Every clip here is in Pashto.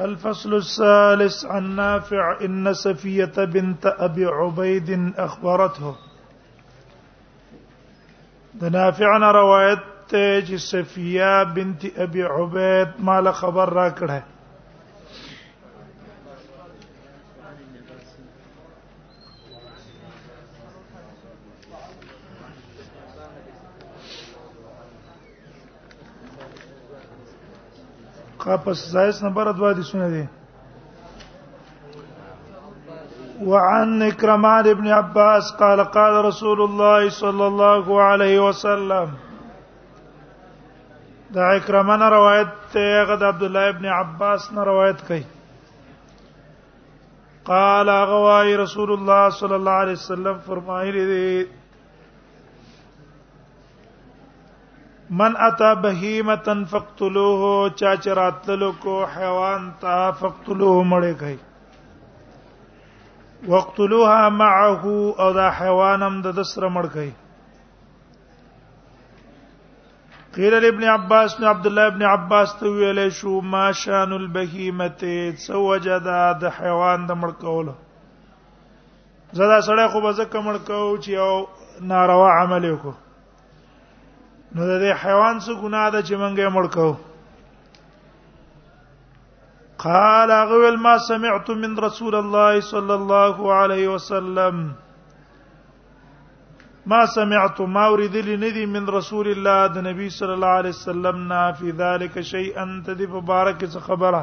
الفصل الثالث عن نافع ان سفيه بنت ابي عبيد اخبرته د نافع نه روایت بنت ابي عبيد له خبر را قاپس زایس نمبر 2 دي سونه دي وعن اكرمان ابن عباس قال قال رسول الله صلى الله عليه وسلم دا اکرمه نه روایت ته هغه د عبد الله ابن عباس نه روایت کړي قال غوای رسول الله صلی الله علیه وسلم فرمایلی دی من اتا بهیمتن فقتلوه چا چراتلو کو حیوان تا فقتلوه مړې کوي وقتلوها معه او دا حیوان هم د سره مړ کوي قیل ابن عباس نے عبد الله ابن عباس ته ویل شو ما شان البهیمه ته سوجدا د حیوان د مړ کولو زدا سړی خو به زکه مړ کو چې او ناروا عمل وکړو نو د حیوان څخه ګناه ده چې مونږه مړ کو قال غول ما سمعت من رسول الله صلى الله عليه وسلم ما سمعت ما اريد لندي من رسول الله د نبی صلی الله علیه وسلم نا فی ذلک شیئا تدی مبارک خبره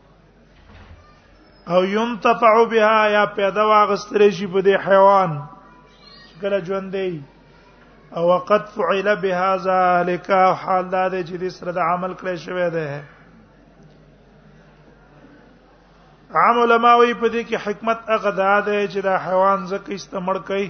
او ينتفع بها یا پیدا واغستری شي په دې حیوان کله ژوند دی او وقد فعل بها ذلك حال دا دی چې دې سره د عمل کړی شوی دی عام علماء وی په دې کې حکمت هغه دا دی چې دا حیوان زکه استعمال کوي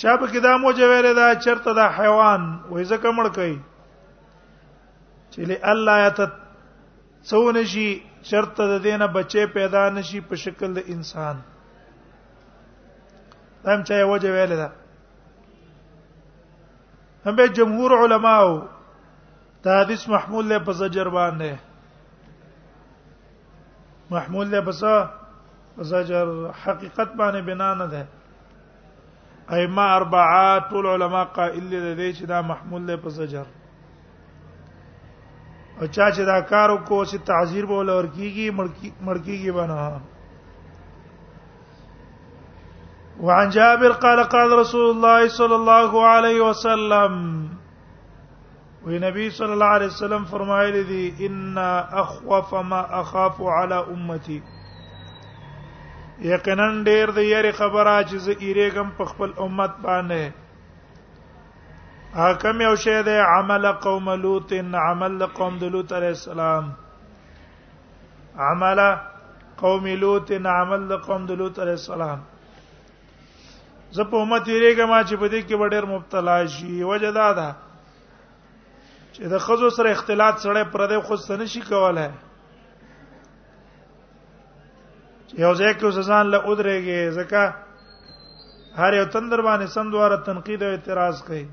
چا په کې دا موجه ویل دا چرته دا حیوان وای زکه مړ کوي چې له الله یت څونه شي چرته د دینه بچي پیدا نشي په شکل د انسان هم چا یو وجه ویل دا هم به جمهور علماو دا حدیث محمول له په زجر باندې محمول له بس زجر حقیقت باندې بنا نه ده ائمه اربعه ټول علما قائل دي چې دا محمول له بس زجر او چا چې دا کار وکړو چې تعذير به ولور کیږي مړکیږي بنا وعن جابر قال قال رسول الله صلى الله عليه وسلم وی نبی صلی الله علیه وسلم فرمایلی دی ان اخوف ما اخاف علی امتی یقینا ډیر د یری خبره چې زه ایریګم په خپل امت باندې حکم یو شه د عمل قوم لوط عمل قوم د لوط علی السلام عمل قوم لوط عمل قوم د لوط علی السلام زه په امت یریګه ما چې په دې کې وړر مبتلا شي وجه دا ده چې د خزو سره اختلاط سره پر دې خو سن شي کوله یو ځای کې وسزان له ودرېږي ځکه هر یو تندر باندې سم دواره تنقید او اعتراض کوي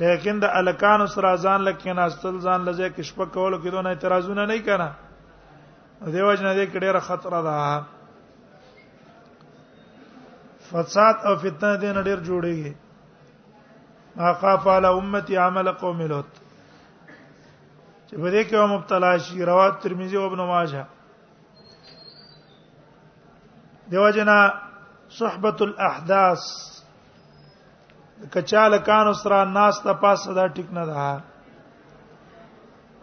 لیکن د الکان سره ځان لکه نه استل ځان لږه کې شپه کولو کې دونه اعتراضونه نه کنا دیو جن دې کې ډېر خطر ده فساد او فتنه دې نه ډېر جوړيږي ما خاف علی امتی عمل قوم لوط چې په دې کې هم مبتلا شي روات ترمذی او ابن ماجه دیو جنا صحبت الاحداث کچاله کان سره ناس ته پاسه دا ټیک نه ده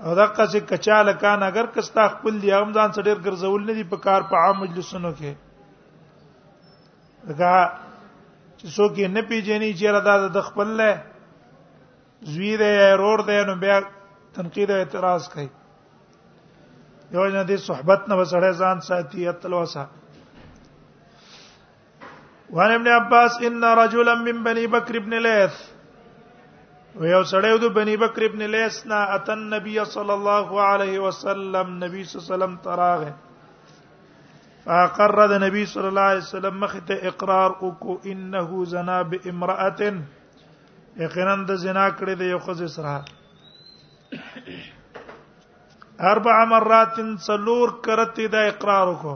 او دا قصه کچاله کان اگر کستا خپل دی هم ځان سره ډیر ګرځول نه دی په کار په عام مجلسونو کې دا چې څوک نه پیژني چې را دا د خپل له زوی دی رور دی نو بیا تنقید او اعتراض کوي یو نه دي صحبت نه وسړی ځان ساتي اتلوسه وان ابن عباس ان رجلا من بني بکر ابن لیث ویو سړیو د بني بکر ابن لیث نا اتن نبی صلی الله علیه وسلم نبی صلی الله علیه وسلم تراغه فاقر د نبی صلی الله علیه وسلم مخ ته اقرار وکړو انه زنا بامراه یقینا د زنا کړې د یو خزې سره اربع مرات سلور کرتی دا اقرار وکړو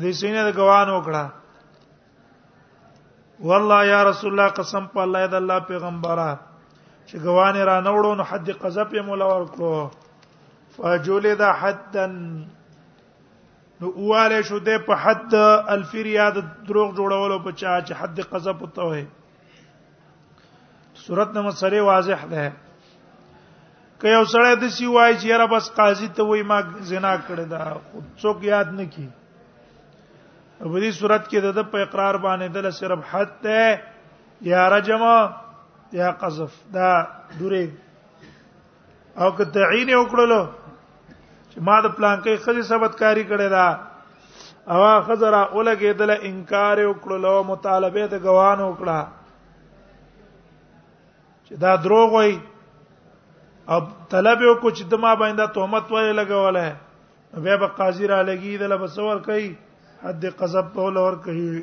دې سینې د ګوان وکړه والله یا رسول الله قسم په الله د الله پیغمبره چې ګوان را نوړو نو حد قذف یې مولا ورکړو فجلد حدا نو اواله شو ده په حد الفریاد دروغ جوړولو په چا چې حد قذف ته وي صورت نمبر سره واضح ده که یو سړی د سی وای چې یاره بس قاضي ته وای ما زنا کړی دا څوک یاد نه کی په دې صورت کې د په اقرار باندې د صرف حد ته یا رجم یا قذف دا دوره او که تعین وکړلو چې ما د پلان کې خځه ثبت کاری کړی دا او خزر اولګه دل انکار وکړلو مطالبه د غوان وکړه چې دا دروغ وای او طلب یو کو چې د ما باندې تهمت وای لګوله بیا به قاضي را لګي دل بسور کوي حد قذب په لور کوي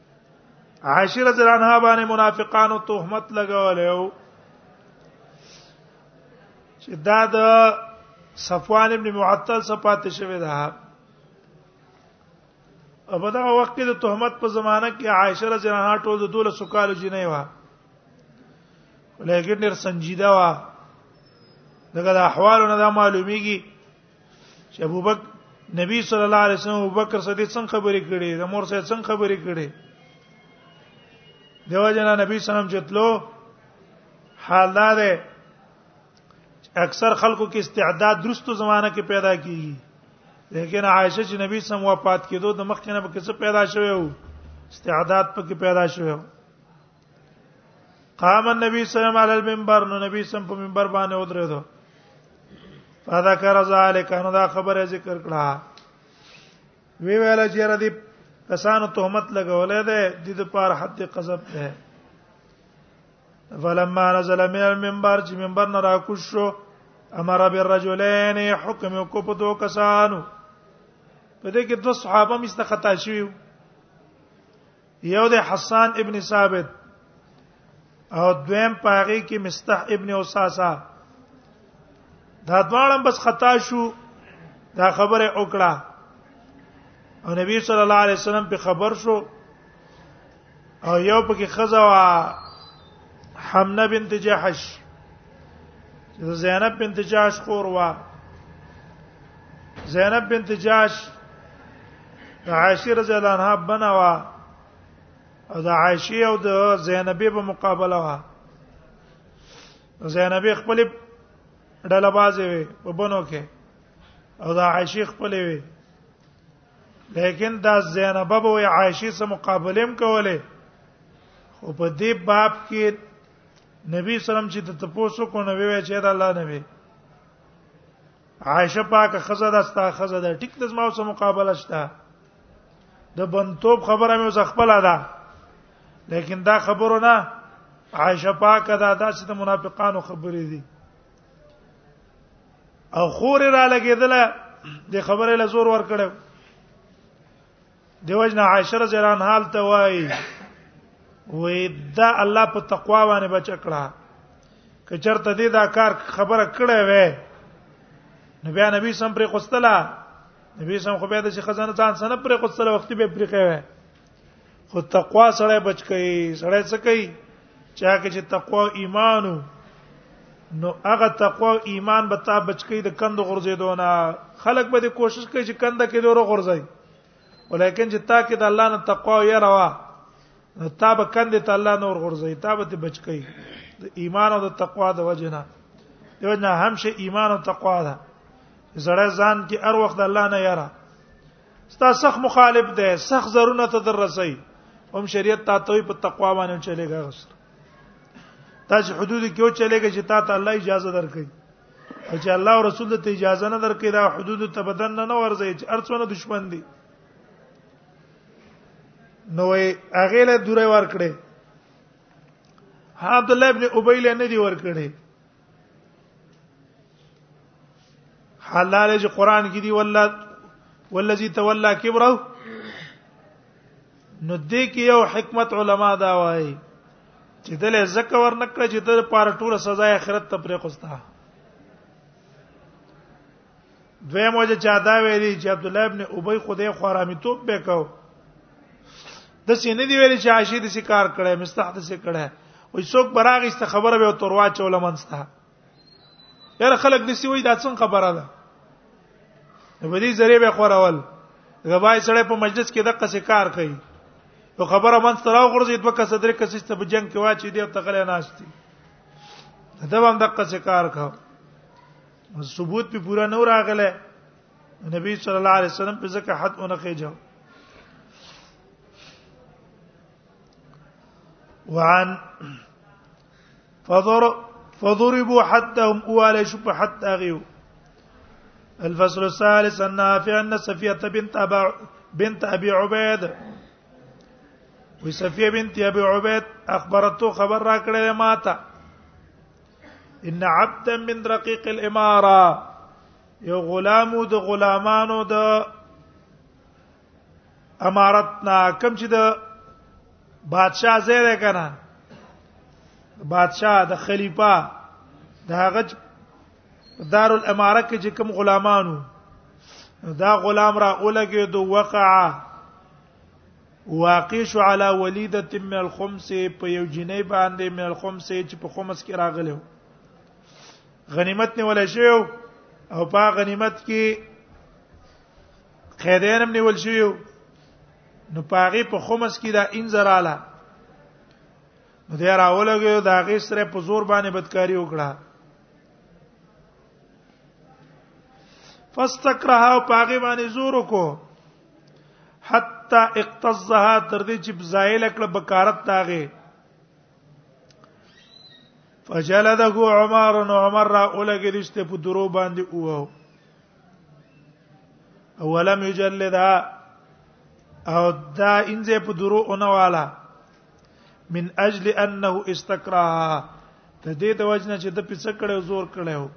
عائشه رضی الله عنها باندې منافقانو تهمت لګولیو چې دا د صفوان ابن معطل څخه پاتې شوی دا او په دا وخت کې د تهمت په زمانہ کې عائشه رضی الله عنها ټول د دوله سکالو جنې و لیکن ډېر سنجیده و دغه احوالونه دا معلومیږي چې ابوبکر نبی صلی الله علیه وسلم ابوبکر صدیق څنګه خبرې کړې د مور سره څنګه خبرې کړې دیو جنا نبی صلی الله علیه وسلم چتلو حال دا ده اکثر خلکو کې استعداد درستو زمانہ کې پیدا کیږي لیکن عائشه چې نبی سم وفات کېدو د مخ کنه په کیسه پیدا شوه او استعداد پکې پیدا شوه قام النبي صلی الله علیه وسلم المنبر نو نبی سم په منبر باندې ودرېدو فذكر ذلك نو دا خبره ذکر کړه وی ویل چې را دي کسانو تهمت لګولې ده د دې لپاره حد قذف ده فلما نزل من المنبر چې منبر نه راکوش شو امر بالرجلين حكم کو په دوه کسانو په دې کې دوه صحابه مست خطا شوی یو د حسان ابن ثابت او دویم پاغي کې مستح ابن اوساسا دا دواړه بس خطا شو دا خبره وکړه او نبی صلی الله علیه وسلم په خبر شو او یو پکې خزا وا حمنه بنت جحش زینب بنت جحش خور وا زینب بنت جاش عائشه رضی الله عنها بنوا او د عائشه او د زینبې په مقابله وا زینبې خپل ډله بازې وي په بنو کې او د عائشه خپل وي لیکن دا زینب او عائشه سره مقابله هم کوله خو په دې باب کې نبی سلام چې د تپوسو کو نبی وای چې دا الله نبی عائشه پاکه خزه ده ستا خزه ده ټیک د زما سره مقابله شته د بنتوب خبره مې وسه خپل ده لیکن دا خبره نه عائشه پاکه ده دا چې د منافقانو خبرې دي او خور را لګیدله د خبره لزور ور کړو دیوژن عائشه رضی الله عنها ته وای وې دا الله په تقوا باندې بچ کړه که چرته دې دا کار خبره کړې وې نو بیا نبی سم پر قستلا نبی سم خو بیا د خزانه ځان سن پر قستلا وخت به پر کوي خو تقوا سره بچ کئ سره څه کئ چا کې چې تقوا ایمان نو هغه تقوا ایمان به تا بچ کئ د کند غرزې دونه خلک به د کوشش کوي چې کند کې دوره غرزي ولیکن چې تا کې د الله نه تقوا او یره وا تا به کندې ته الله نور غورځي تا به ته بچ کی د ایمان او د تقوا د وجنه یو نه هم شي ایمان او تقوا ده زړه ځان کې هر وخت الله نه یره ستا سخت مخالف ده سخت زرونه ته درسي هم شریعت ته توي په تقوا باندې چلےګا غسر تا چې حدود کې و چلےګا چې تا ته الله اجازه درکړي او چې الله او رسول ته اجازه نه درکې دا حدود ته بدن نه ورځي چې ارڅونه دشمن دي نو هغه له دوره ور کړې عبد الله ابن ابي له نه دی ور کړې حلال چې قران کې دی والله والذي تولى كبره نو دې کې یو حکمت علما دا وایي چې دلې زکه ورنکړه چې تر پاره ټول سزا آخرت ته پرې قستا دوی موجه چا دا ویلي چې عبد الله ابن ابي خدای خو حرامي توپ به کو د سینې دی ویلي چې عائشه دې کار کړي مستحد سي کړي وای څوک براغه است خبره به توروا چوله منسته یاره خلک د سیوی دا څنګه خبره ده په دې ذریعہ به خوراول غوای سره په مجلس کې دغه څه کار کوي نو خبره من سره غورځي دوه کس درې کس ته په جنگ کې واچي دی ته غلې ناشتي دا هم دغه څه کار کاو ثبوت په پورا نه راغله نبی صلی الله علیه وسلم په ځکه حد اون خېجو وعن فضر فضربوا حتى هم ولا يشب حتى غيو الفصل الثالث أن في أن صفية بنت أبا بنت أبي عبيد وصفية بنت أبي عبيد أخبرته خبر راكړه ماته ان عبدا من رقيق الاماره یو غلام د غلامانو د امارتنا کم چې د بادشاہ زیره کنه بادشاہ د خلیفہ د هغه دار الاماره کې چې کوم غلامانو دا غلام را اولګي دو وقع واقع شو علی ولیده من الخمس په یو جنې باندې من الخمس چې په خمس کې راغلو غنیمت نه ولا شیو او په غنیمت کې قیدین هم نیول شوی نو پاغي په خمس کې دا انزراله نو دا راولګو دا غي سره په زور باندې بدکاری وکړه فاستکرها او پاغي باندې زور وکړو حتا اقتزها تر دې چې زایل کړه بکارت داغه فجلده عمر نو عمر را اولګی دشته په درو باندې اوو اولم یجلدا او دا انځه په درو اونواله من اجل انه استقرا ته دې د وجنه چې د پیڅ کړه زور کړه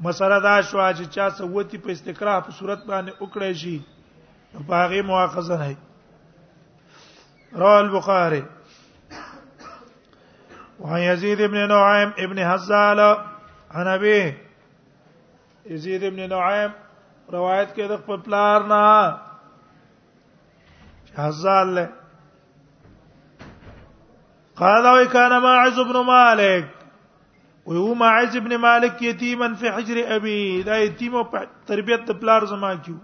مسله دا شو چې چا سوتی په استقرا په صورت باندې وکړی شي په هغه مؤاخذه نه رواه البخاري وعن يزيد بن نعيم ابن هزال عن أبيه یزید ابن نعیم روایت کې د خپل پلار نه حزال له قال وی کان ماعز ابن مالک وی هو ماعز ابن مالک یتیما فی حجر ابي دا یتیم په تربیت د پلار زما کیو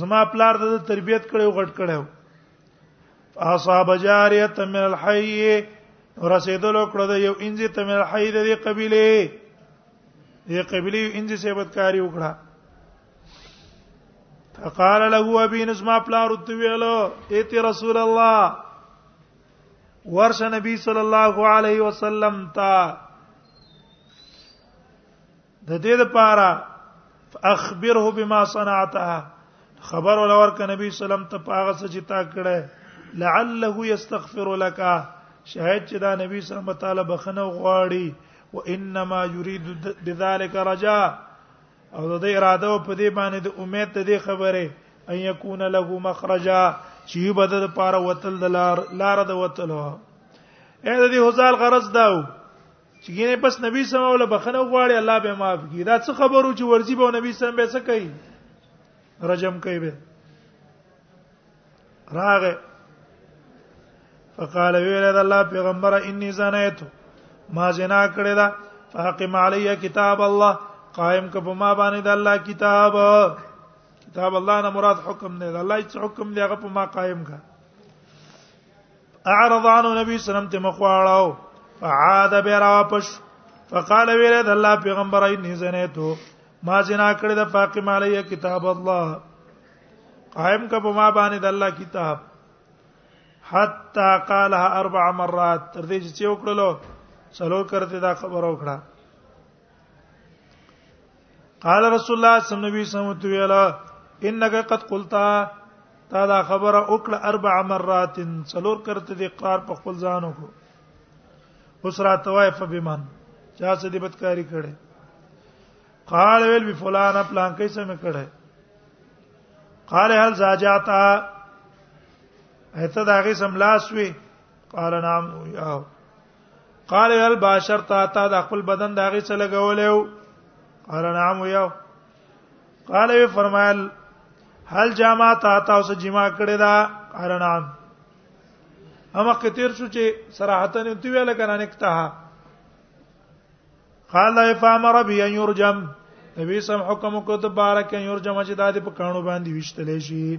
زما پلار د تربيت کړو غټ کړو اصحاب جاریه من الحي رسیدلو کړو د یو انځي ته من الحي د قبيله دې قبيله انځي سیبت کاری وکړه فقال له ابي نسما پلار تو ویلو ایت رسول الله ورش نبی صلی الله علیه وسلم تا د دې لپاره اخبره بما صنعتها خبر ولور ک نبی سلام ته پاغه څه چې تا کړه لعله یستغفر لك شاید چې دا نبی سلام تعالی بخنه غواړي و انما یرید بذلک رجا او د اراده په دې باندې د امید ته دې خبره ان یکون له مخرجا چې بده د پاره وتل د لار لار د وتلو اې د دې هزال غرض داو چې ګینه پس نبی صلی الله علیه وسلم بخنه غواړي الله به معاف کړي دا څه خبرو چې ورځي به نبی صلی الله علیه وسلم به څه کوي رجم کوي به راغه فقال ویل دا الله پیغمبر انی زنیت ما زنا کړی دا فاقم علی کتاب الله قائم کبه ما باندې د الله کتاب کتاب الله نه مراد حکم نه ده الله هیڅ حکم دی هغه په ما قائم کا اعرض عنه نبی سلام ته مخواړاو فعاد بیرا واپس فقال ویل د الله پیغمبر ای زنیتو ما زنا کړی د فاقم علی کتاب الله قائم کا په ما باندې د الله کتاب حتا قالها اربع مرات تر دې چې وکړلو څلور کرته دا خبر وکړه قال رسول الله صلی الله علیه وسلم تو ویلا انك قد قلت تا دا خبره وکړه اربع مرات څلور کرته دې اقرار په خپل ځان وکړو اوس را توای فبمن چا څه دې بدکاری کړي قال ویل به فلان پلان کې سم کړي قال هل زاجاتا ایت دا غي سم لاس وی قال نعم او قال هل بشر تا تا د خپل بدن داغه څه لګولیو قال نعم یو قال وی فرمایل هل جامع تا تا اوس جما کړی دا قال نعم اما کثیر شو چې صراحتن تی ویل کنه نکته قال لا فامر بي ان يرجم نبی سم حکم کو ته بارک ان يرجم چې دادې په کانو باندې وشتلې شي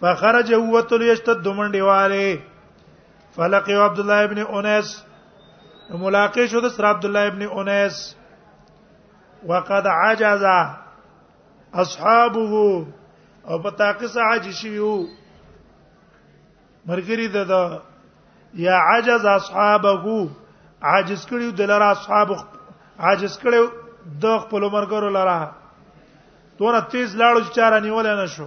فخرج هو تل یشتد منډي والے فلقي عبد الله ابن انس ملاقات شو د سر عبد الله ابن انس وقد عجز اصحابه او په تاقص عاجز شي وو مرګری د یا عجز اصحابه عاجز کړي د لاره اصحاب عاجز کړي د خپل مرګرو لاره تور تیز لاړو چې چاره نیول نه شو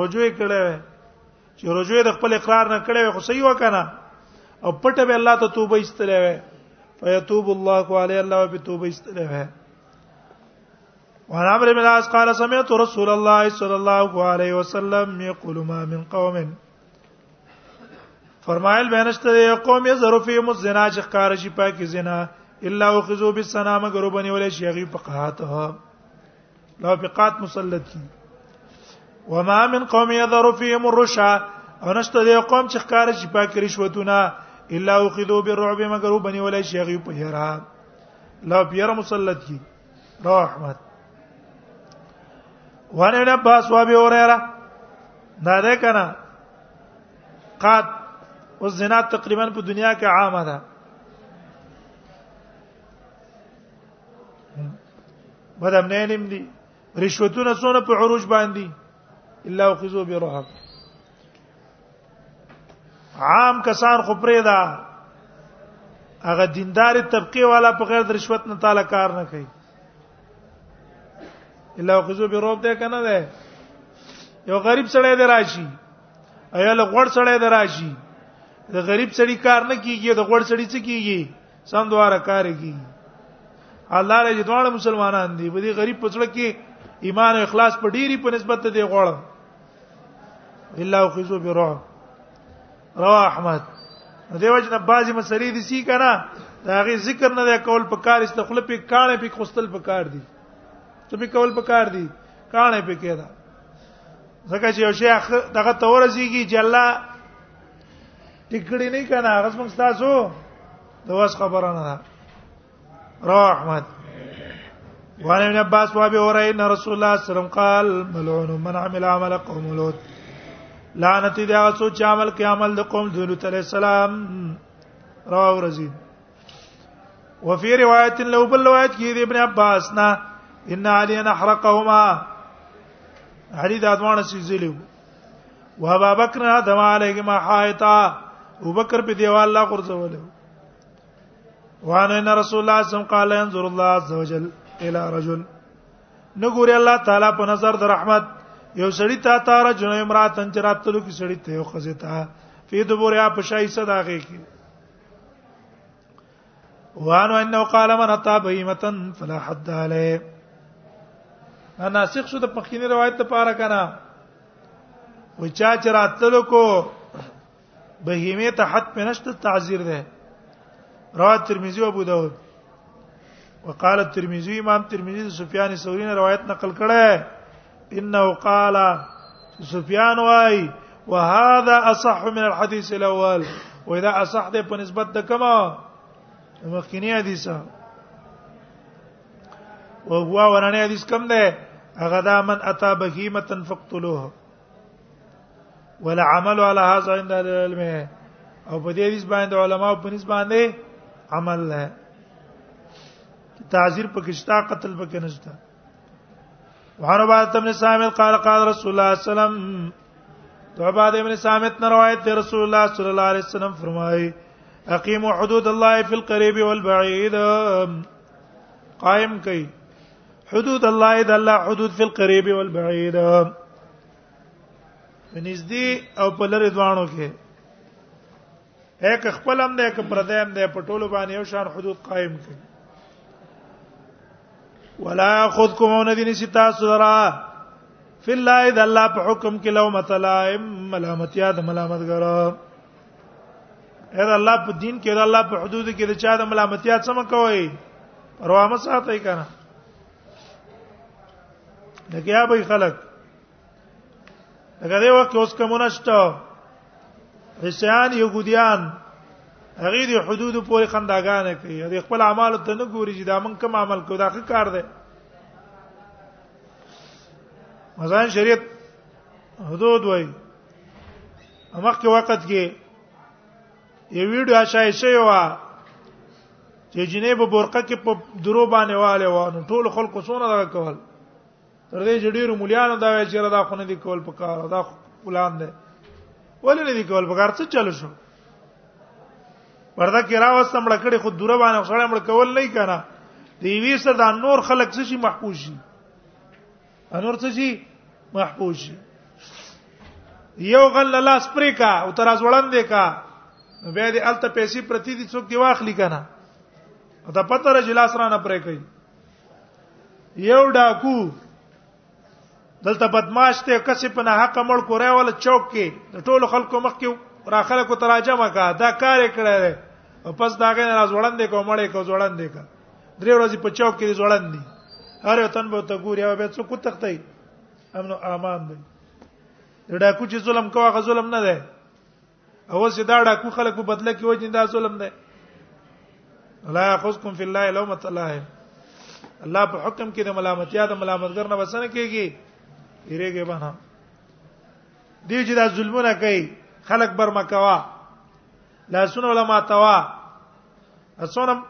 رجوع کړي چې رجوع د خپل اقرار نه کړي خو صحیح وکنه او پټه به الله ته توبه ایستلې وي فیتوب الله علی الله به توبه ایستلې وي وعن عمرو بن العاص قال سمعت رسول الله صلى الله عليه وسلم يقول ما من قوم فرمایل بینشته یو قوم یې ظرفی مزنا چې ښکار شي پاکي زنا الا اخذو بالسنا مگر وبني ولې شي غي په قحاته نافقات مسلط دي وما من قوم يذر فيهم الرشا او نشته دی قوم چې ښکار شي پاک رشوتونه الا اخذوا بالرعب مگر وبني ولا شيخ په هرا لا بیر مسلط کی رحمت وان ابن عباس و ابي هريره دا ده کنه قات او زنا تقریبا په دنیا کې عامه ده بد امنه نیم دي رشوتونه څونه په عروج باندې الا اخذو برهب عام کسان خو پرې دا هغه دیندار طبقه والا په غیر د رشوت نه تعالی کار نه کوي الا اخذو برهب ده کنه ده یو غریب سړی دی راشي ایا له غوړ سړی دی راشي د غریب سړی کار نه کیږي د غوړ سړی څه کیږي سم دواره کار کی الله لري دوه مسلمانان دي په دې غریب پڅړه کې ایمان او اخلاص په ډیری په نسبت ته دی غوړم الا اخذو برعب رواه احمد دیو جن بعضی مسلې دي سی کنه دا غي ذکر نه دی کول په کار استخله په کانه په خوستل په کار دي ته په کول په کار دي کانه په کېدا ځکه چې یو شیخ دغه تورسیږي چې الله ټیکړی نه کنه هغه موږ تاسو د واس خبره نه ده رحمت وعن ابن عباس وابي هريره ان رسول الله صلى الله عليه وسلم قال ملعون من عمل عمل قوم لوط لعنت دي هغه څوک چې عمل کوي عمل د قوم د لوط عليه السلام رواه رزي وفي روايه لو بل روايه کې ابن عباس نه ان علي احرقهما علي د ادوان سيزلو وابا بکر ادم علیه ما حایتا ابو بکر په دیوال لا قرځول وانه ان رسول الله صم قال انظر الله عز وجل الى رجل نګوري الله تعالی په نظر د رحمت یو سړی تا تار جن امراتن چراتلو کی سړی ته یو خزه تا فی دبوریا په شای صداغه کی وانو انه قال من اتى بهيمه فلا حد عليه انا ناسخ شو د پخینی روایت ته پاره کنا و چا چې راتلو کو بهیمه ته حد پنشت تعذير ده رواه ترمذی او ابو داود وقال الترمذي امام ترمذي سفيان ثوري روایت نقل کړه انه قال سفيان واي وهذا اصح من الحديث الاول واذا اصح ده په نسبت د کما مخکینی حدیثه او هو ورانه حدیث کم ده هغه دا من اتا بهیمه فقتلوه ولا عمل على هذا عند العلم او په دې حدیث باندې علما په نسبت باندې عمل نه تعذير پکې شتا قتل پکې نشته وحربات ابن سامت قال قال رسول الله صلی الله علیه وسلم توباد ابن سامت نے روایت ہے رسول اللہ صلی اللہ علیہ وسلم فرمائے اقیموا حدود الله فی القریب والبعید قائم کئ حدود الله اذا الله حدود فی القریب والبعید نږدې او په لری دوانو کې هک خپل هم نه ک پردایم نه پټول باندې یو شان حدود قائم کړي ولا خذكم ندین ستا سرا فی الله اذا الله په حکم کې لو متلا ملامت یاد ملامت ګرا اذا الله په دین کې اذا الله په حدود کې د چا د ملامت یاد سم کوي پروا مې ساتي کنه لکه یا به خلک هغه دی وخت اوس کومونه شته حسیان يهوديان هغه دی حدود پورې خنداګانې کوي د خپل اعمالو ته نه ګوري چې دا من کوم عمل کو دا ښه کار دی مزان شریعت حدود وای امخکې وخت کې یو ویډیو شای شوی و چې جنې په برقه کې په درو باندې والے و نو ټول خلکو سونه دا کول تر دې چې ډیرو مليانو دا وایي چې دا خو نه دی کول پکار دا پلان دی ولې نه دی کول پکار څه چل شو ورته کې راوسته مړ کړي خو دوره باندې سره مړ کول نه کنا دی وی سره دا نور خلک څه شي محفوظ شي انور څه شي محفوظ شي یو غل لاس پرې کا او تر از وړاندې کا بیا دې الته پیسې پرتی دي څوک دی واخلي کنه دا پته را جلاس را نه پرې کوي یو ډاکو دلته بدمعاش ته کسې په نه حق مړ کورای ول چوک کې د ټولو خلکو مخ کې را خلکو تراجمه کا دا کار کړی او پس دا غي راز وړاندې کو مړې کو وړاندې کا درې ورځې په چوک کې وړاندې هر یو تن به ته ګوري او به څوک تختای امن او امان دی دا کوچ ظلم کوه ظلم نه دی او چې دا ډاکو خلک په بدله کې وځي دا ظلم دی لا یاخذکم فی الله لومۃ لائم الله په حکم کې د ملامتیا د ملامتګر نه وسنه کیږي یریږي به نه دی چې دا ظلمونه کوي خلک برما کوا لاسونه ولا ما توا اسونم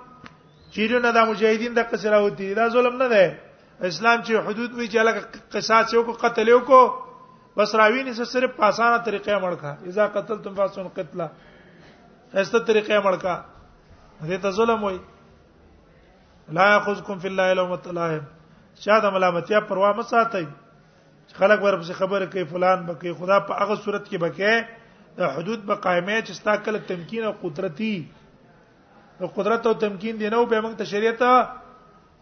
چیرونه د مجاهدین د قصره وتی دا ظلم نه دی اسلام چې حدود وی چې لکه قصاص یو کو قتل یو کو بس راوی نه صرف په اسانه طریقې مړکا اذا قتلتم فاسن قتلا ایسته طریقې مړکا دې ته ظلم وای لا یاخذکم فی الله لوم الطلائم شاد ملامتیا پروا مې ساتي خلک ورپسې خبره کوي فلان بکې خدا په هغه صورت کې بکې د حدود به قائمه چې ستا کله تمکین او قدرتي نو قدرت او تمکین دی نو به موږ ته شریعت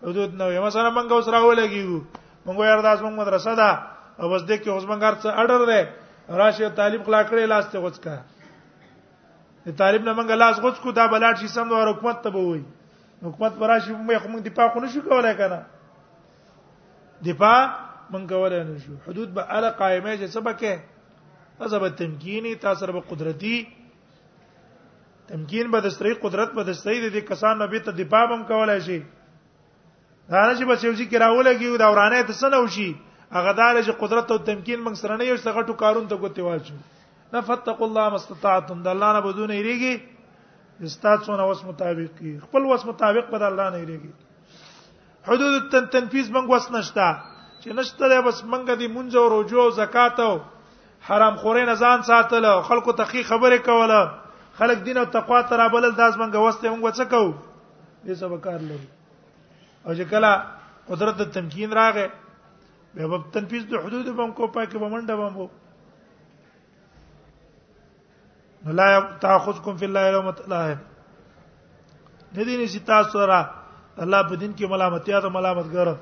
حدود نه وي مثلا موږ اوس راولګیو موږ یار داس موږ مدرسه ده او بس دې کې اوس موږ هرڅه اډر ده راشه طالب خلا کړې لاس ته غوڅ کا د طالب نه موږ لاس غوڅ کو دا بلاټ شي سم د حکومت ته به وي حکومت پر راشي موږ موږ دفاع خو نشو کولای کنه دفاع موږ کولای نشو حدود به اله قائمه چې سبکه ازب تمکینی تاسو به قدرتي تمکین به د سری قدرت به د سری د کسان نبی ته د پابم کولای شي دا نه چې بس یو ځکه راولګي او دا ورانه ته سن او شي هغه دار چې قدرت او تمکین موږ سره نه یو څه غټو کارون ته کوتي واچو نه فتقوا الله مستطاعتم د الله نه بدون ایریږي استاد سونه وس مطابق خپل وس مطابق په الله نه ایریږي حدود التنفيذ موږ وس نشتا چې نشته ده بس موږ دې مونږ او روزو او زکات او حرام خورې نه ځان ساتل او خلکو ته خي خبره کوله خلک دین او تقوا ته را بلل داس موږ وسته موږ څه کوو دې سبا کار لري او چې کله قدرت د تمکین راغې به په تنفيذ د حدود بم کو پاکه بمنډه بم وو لا تاخذکم فی الله لوم تلائم ندی نشی تاسو را الله په دین کې ملامتیا ته ملامتګر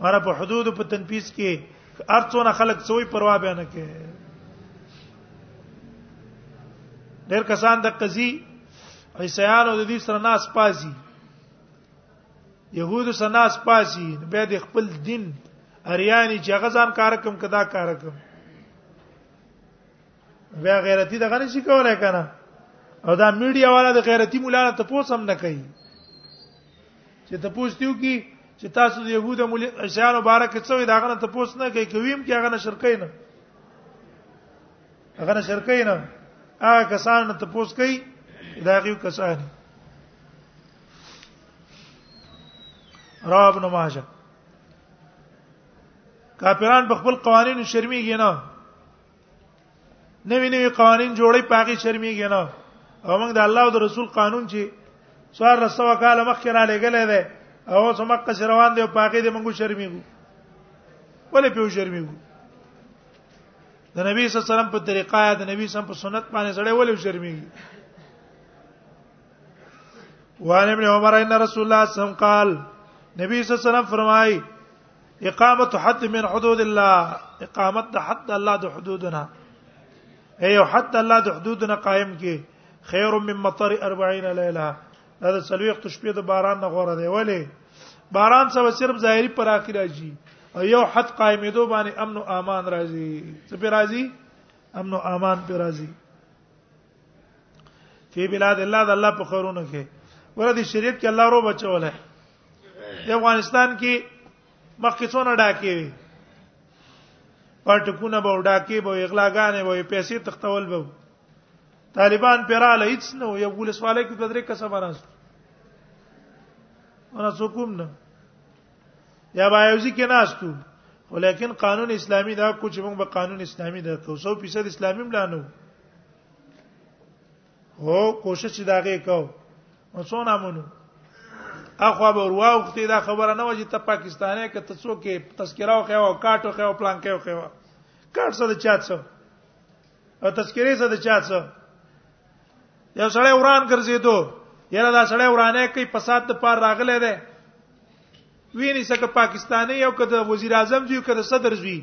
مره په حدود په تنفیذ کې ارڅونه خلق سوی پروا به نه کوي ډېر کسان د قضی عیسیانو د دې سره ناس پازي يهودو سره ناس پازي به د خپل دین اریانی چې غزان کارکم کدا کارکم بیا غیرتی دغه نشي کولای کنه او دا میډیا والا د غیرتی مولا ته پوسم نه کوي چې ته پوښتیو کی چې تاسو د يهودو مولي شان مبارک څه وي دا غنه ته پوس نه کوي کویم کې هغه نه شرکې نه هغه نه شرکې نه هغه کسان ته پوس کوي دا غيو کسان رواه ابن ماجه کافران په خپل قوانینو شرمېږي نه نوی نوی قوانين جوړي پاکي شرمېږي نه او موږ د الله او د رسول قانون چې څوار رسوا کال مخکې را لګلې ده او سم مکه روان دی او پاکي دې موږ شرمېږو ولې په شرمېږو د نبی صلی الله علیه وسلم په طریقه یا د نبی صلی په سنت باندې سړی ولې شرمېږي وان ابن عمر ان رسول الله صلی الله علیه وسلم قال نبی صلی الله علیه وسلم فرمای اقامت حد من حدود الله اقامت د حد الله د حدودنا اي حد الله د حدودنا قائم کی خير من مطر 40 ليله دا د سلويخت شپې د باران نه غوړه دی ولی باران سره صرف ظاهري پر اخر راځي او یو حد قائمېدو باندې امن او امان راځي څه پر راځي امن او امان پر راځي فی بلاد الله د الله په خورونه کې ورته شریعت کې الله رو بچوله د افغانستان کې مخکې څونه ډاکې وي پټکونه به ډاکې به اغلاګانې به پیسې تختول به طالبان پیراله هیڅ نه یو ګول سواله کې بدرې کسب راځي انا حکم نه یا بایوزی کې ناستو ولیکن قانون اسلامی دا کوچ موږ به قانون اسلامی دا 100% اسلامي ملانو هو کوشش دا غي کو نو څونه مونږ اخو به ورواوختي دا خبره نه وجه ته پاکستاني کې ته څوک تذکره او خو کاټو خو پلان کې خو کاټ سره چات سره او تذکره سره چات سره یو سړی وران ګرځیدو یره دا سړی ورانه کوي فساد ته پار راغله ده ویني څخه پاکستاني یو کده وزیر اعظم زوی کده صدر زوی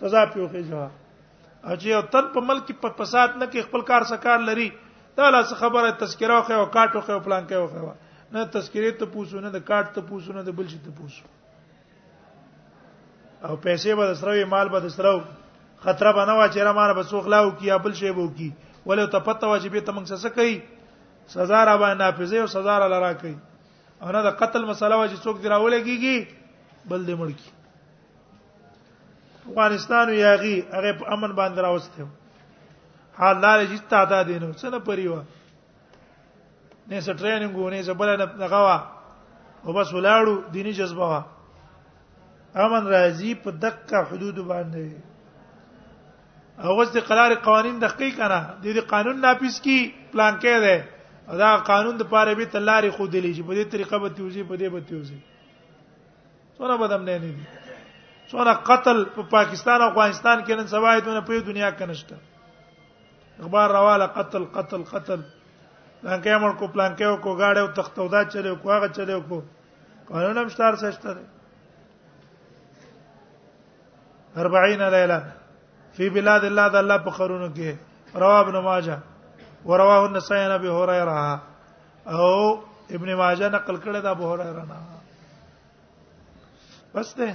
سزا پیوخه جواب اجي او تن په ملک په فساد نه کې خپل کار سکار لري دا لا خبره تذکرہ خو او کاټو خو پلان کې وخوا نه تذکرې ته پوسو نه د کاټ ته پوسو نه د بل شي ته پوسو او پیسې به سره مال به سره خطر به نه وا چې را مار به سوخ لاو کی بل شی به کی ولې ته پته وا چې به تمنګ څه کوي سزا را باندې نافذه او سزا را لرا کوي او نه د قتل مسله وا چې څوک دراولې کیږي بل دې مړ کی افغانستان یاغي هغه په امن باندې راوسته حال لاره چې تا تا دینو څه نه پریوا نه څه ټریننګ و نه څه بل نه غوا او بس ولاړو دینی جذبه وا امن راځي په دقه حدود باندې او اوس د قرار قوانين د خې کنه د دې قانون ناپیس کی پلان کې ده دا قانون د پاره به تلاري خو دلی چې په دې طریقه به تیوزي په دې به تیوزي څونه بدم نه نه دي څونه قتل په پا پاکستان او افغانستان کې نن سبا ایتونه په دنیا کې نشته اخبار رواله قتل قتل قتل پلان کې امر کو پلان کې کو گاډه او تختودا چلے کو هغه چلے کو قانون هم شتار سشته 40 ليله في بلاد الله د الله په خرونو کې رواه ابن ماجه ورواه النسائي عن ابي هريره او ابن ماجه نقل کړی دا ابو هريره نه بس ده